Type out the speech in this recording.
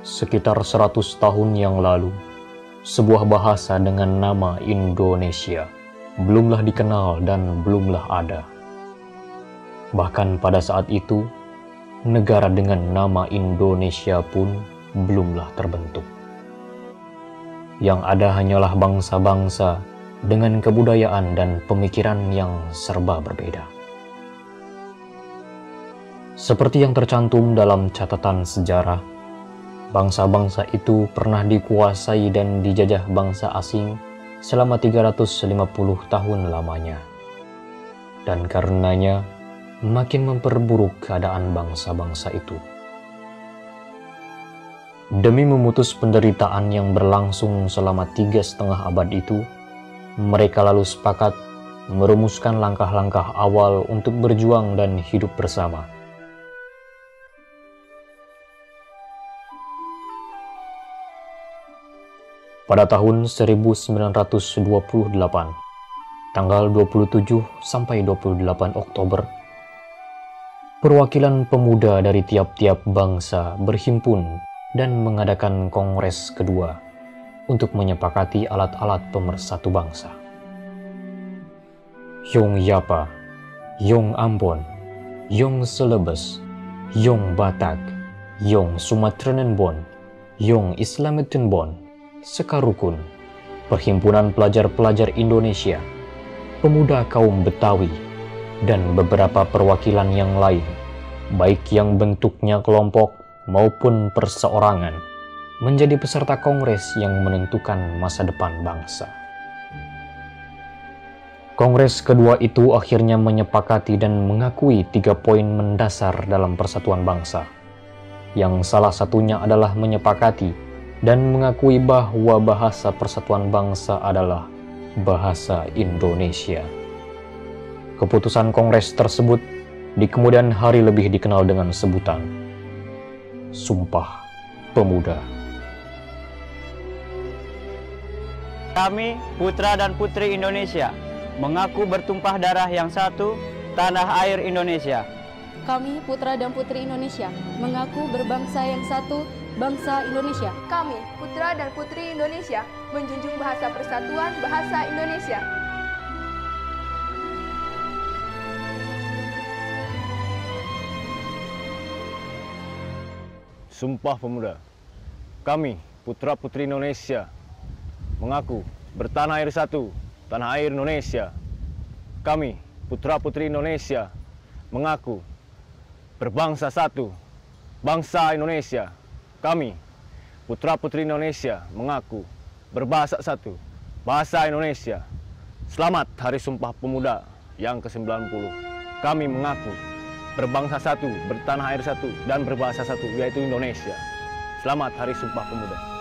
Sekitar 100 tahun yang lalu, sebuah bahasa dengan nama Indonesia belumlah dikenal dan belumlah ada. Bahkan pada saat itu, negara dengan nama Indonesia pun belumlah terbentuk. Yang ada hanyalah bangsa-bangsa dengan kebudayaan dan pemikiran yang serba berbeda. Seperti yang tercantum dalam catatan sejarah, bangsa-bangsa itu pernah dikuasai dan dijajah bangsa asing selama 350 tahun lamanya. Dan karenanya, makin memperburuk keadaan bangsa-bangsa itu. Demi memutus penderitaan yang berlangsung selama tiga setengah abad itu, mereka lalu sepakat merumuskan langkah-langkah awal untuk berjuang dan hidup bersama pada tahun 1928, tanggal 27 sampai 28 Oktober, perwakilan pemuda dari tiap-tiap bangsa berhimpun dan mengadakan kongres kedua untuk menyepakati alat-alat pemersatu bangsa. Yong Yapa, Yong Ambon, Yong Selebes, Yong Batak, Yong Sumatranenbon, Yong Islametenbon, Sekarukun, Perhimpunan Pelajar-Pelajar Indonesia, Pemuda Kaum Betawi, dan beberapa perwakilan yang lain, baik yang bentuknya kelompok maupun perseorangan, menjadi peserta kongres yang menentukan masa depan bangsa. Kongres kedua itu akhirnya menyepakati dan mengakui tiga poin mendasar dalam persatuan bangsa, yang salah satunya adalah menyepakati dan mengakui bahwa bahasa persatuan bangsa adalah bahasa Indonesia. Keputusan Kongres tersebut di kemudian hari lebih dikenal dengan sebutan Sumpah Pemuda. Kami, putra dan putri Indonesia, mengaku bertumpah darah yang satu, tanah air Indonesia. Kami, putra dan putri Indonesia, mengaku berbangsa yang satu, bangsa Indonesia. Kami, putra dan putri Indonesia, menjunjung bahasa persatuan bahasa Indonesia. Sumpah Pemuda. Kami, putra-putri Indonesia, mengaku bertanah air satu, tanah air Indonesia. Kami, putra-putri Indonesia, mengaku berbangsa satu, bangsa Indonesia. Kami, putra-putri Indonesia, mengaku berbahasa satu, bahasa Indonesia. Selamat Hari Sumpah Pemuda yang ke-90. Kami mengaku berbangsa satu, bertanah air satu, dan berbahasa satu, yaitu Indonesia. Selamat Hari Sumpah Pemuda.